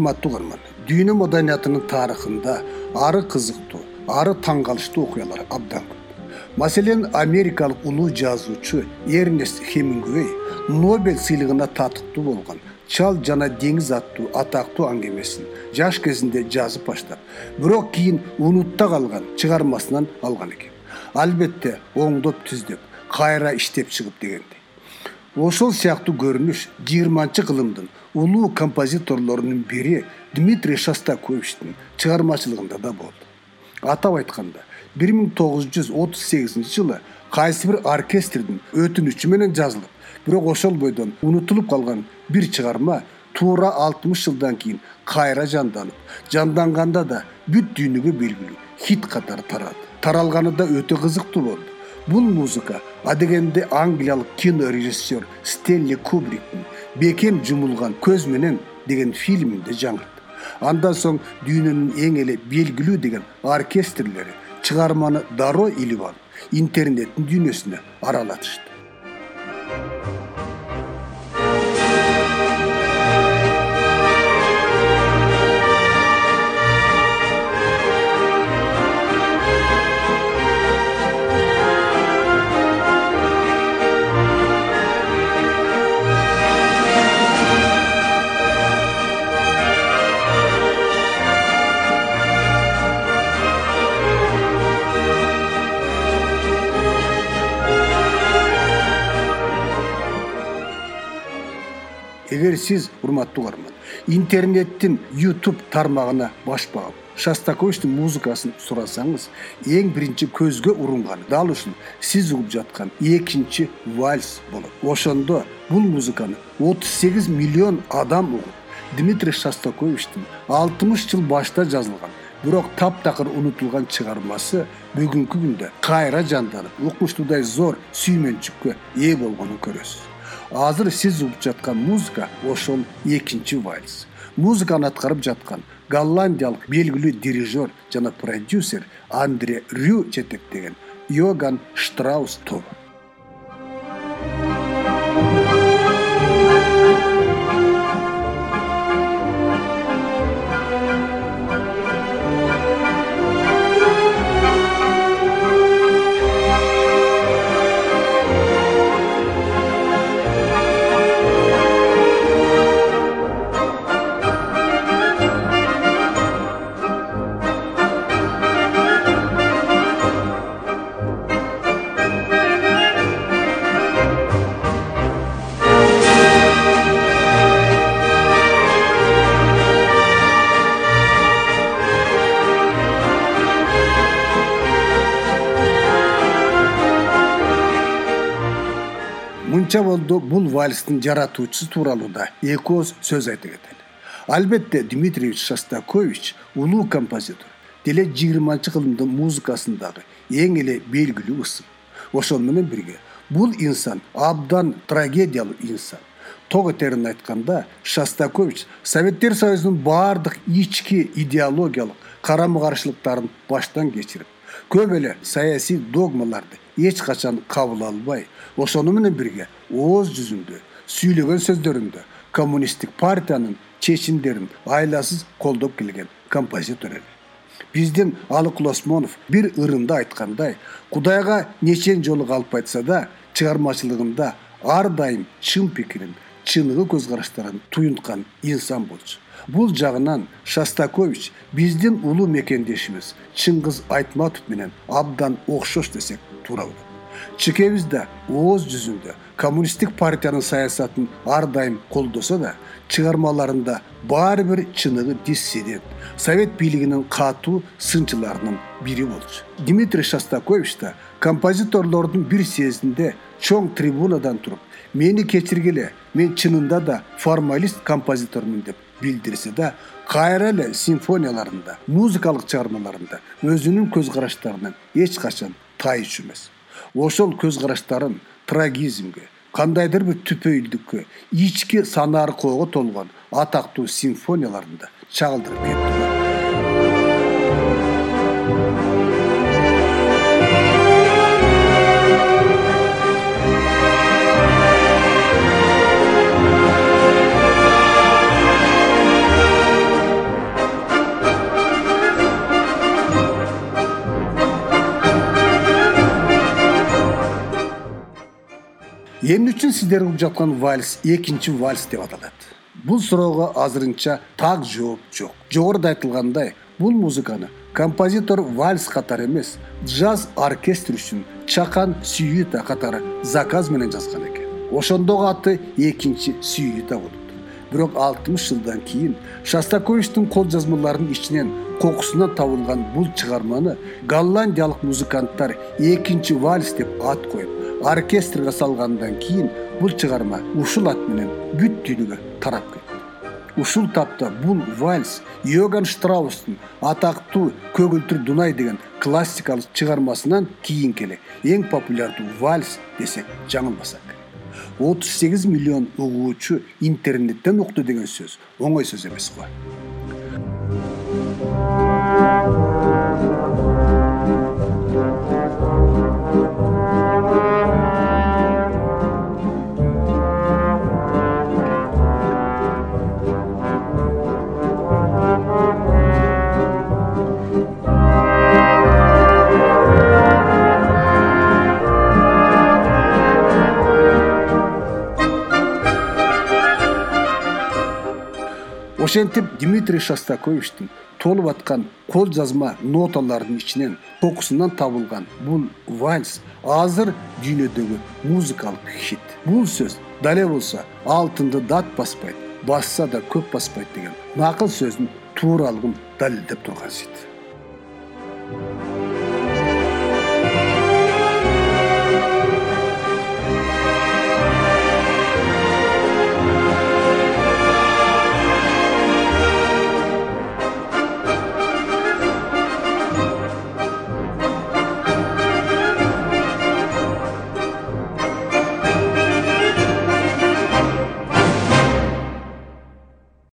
урматтуу угарман дүйнө маданиятынын тарыхында ары кызыктуу ары таң калыштуу окуялар абдан көп. Маселен америкалык улуу жазуучу эрнест хемингвей нобель сыйлыгына татыктуу болгон чал жана деңиз аттуу атактуу аңгемесин жаш кезинде жазып баштап бирок кийин унутта калган чыгармасынан алган экен. Албетте оңдоп түздөп кайра иштеп чыгып дегендей ошол сыяктуу көрүнүш жыйырманчы кылымдын улуу композиторлорунун бири дмитрий шостаковичтин чыгармачылыгында да болду. Атап айтканда бир миң тогуз жүз отуз сегизинчи жылы кайсы бир оркестрдин өтүнүчү менен жазылып бирок ошол бойдон унутулуп калган бир чыгарма туура алтымыш жылдан кийин кайра жанданып жанданганда да бүт дүйнөгө белгилүү хит катары тарады таралганы да өтө кызыктуу болду. Бул музыка адегенде англиялык кинорежиссер стенли кубриктин бекем жумулган көз менен деген фильминде жаңырды андан соң дүйнөнүн эң эле белгилүү деген оркестрлери чыгарманы дароо илип алып интернеттин дүйнөсүнө аралатышты эгер сиз урматтуу угарман интернеттин youtube тармагына баш багып шостаковичтин музыкасын сурасаңыз эң биринчи көзгө урунганы дал ушул сиз угуп жаткан экинчи вальс болот. Ошондо бул музыканы отуз сегиз миллион адам угуп дмитрий шостаковичтин алтымыш жыл башта жазылган бирок таптакыр унутулган чыгармасы бүгүнкү күндө кайра жанданып укмуштуудай зор сүймөнчүккө ээ болгонун көрөсүз азыр сиз угуп жаткан музыка ошол экинчи вальс. Музыканы аткарып жаткан голландиялык белгилүү дирижер жана продюсер андре рю жетектеген йоган штраус тобу мынча болду бул вальстин жаратуучусу тууралуу да эки ооз сөз айта кетели албетте дмитриевич шостакович улуу композитор. Деле жыйырманчы кылымдын музыкасындагы эң эле белгилүү ысым. Ошону менен бирге бул инсан абдан трагедиялуу инсан. Токетерин айтканда шостакович советтер союзунун баардык ички идеологиялык карама каршылыктарын баштан кечирип көп эле саясий догмаларды эч качан кабыл албай ошону менен бирге ооз жүзүндө сүйлөгөн сөздөрүндө коммунисттик партиянын чечимдерин айласыз колдоп келген композитор эле. Биздин алык лосмонов бир ырында айткандай кудайга нечен жолу калп айтса да чыгармачылыгында ар дайым чын пикирин чыныгы көз караштарын туюнткан инсан болчу. Бул жагынан шостакович биздин улуу мекендешибиз чыңгыз айтматов менен абдан окшош десек туура болот чекебиз да ооз жүзүндө коммунисттик партиянын саясатын ар дайым колдосо да чыгармаларында баары бир чыныгы диссидент совет бийлигинин катуу сынчыларынын бири болчу. Дмитрий шостакович да композиторлордун бир съездинде чоң трибунадан туруп мени кечиргиле мен чынында да формалист композитормун деп билдирсе да кайра эле симфонияларында музыкалык чыгармаларында өзүнүн көз караштарынан эч качан тайчу эмес. Ошол көз караштарын трагизмге кандайдыр бир түпөйүлдүккө ички санааркоого толгон атактуу симфонияларында чагылдырып кетти эмне үчүн сиздер угуп жаткан вальс экинчи вальс деп аталат. Бул суроого азырынча так жооп жок. Жогоруда айтылгандай бул музыканы композитор вальс катары эмес джаз оркестр үчүн чакан сюита катары заказ менен жазган экен. Ошондогу аты экинчи сюита болуптур бирок алтымыш жылдан кийин шостаковичтин кол жазмаларынын ичинен кокусунан табылган бул чыгарманы голландиялык музыканттар экинчи вальс деп ат коюп оркестрге салгандан кийин бул чыгарма ушул ат менен бүт дүйнөгө тарап кетти ушул тапта бул вальс йоган штраустун атактуу көгүлтүр дунай деген классикалык чыгармасынан кийинки эле эң популярдуу вальс десек жаңылбасак отуз сегиз миллион угуучу интернеттен укту деген сөз оңой сөз эмес го ошентип дмитрий шостаковичтин толуп аткан кол жазма ноталарынын ичинен кокусунан табылган бул вальс азыр дүйнөдөгү музыкалык хит. Бул сөз дале болсо алтынды дат баспайт басса да көп баспайт деген накыл сөздүн тууралыгын далилдеп турган сыйт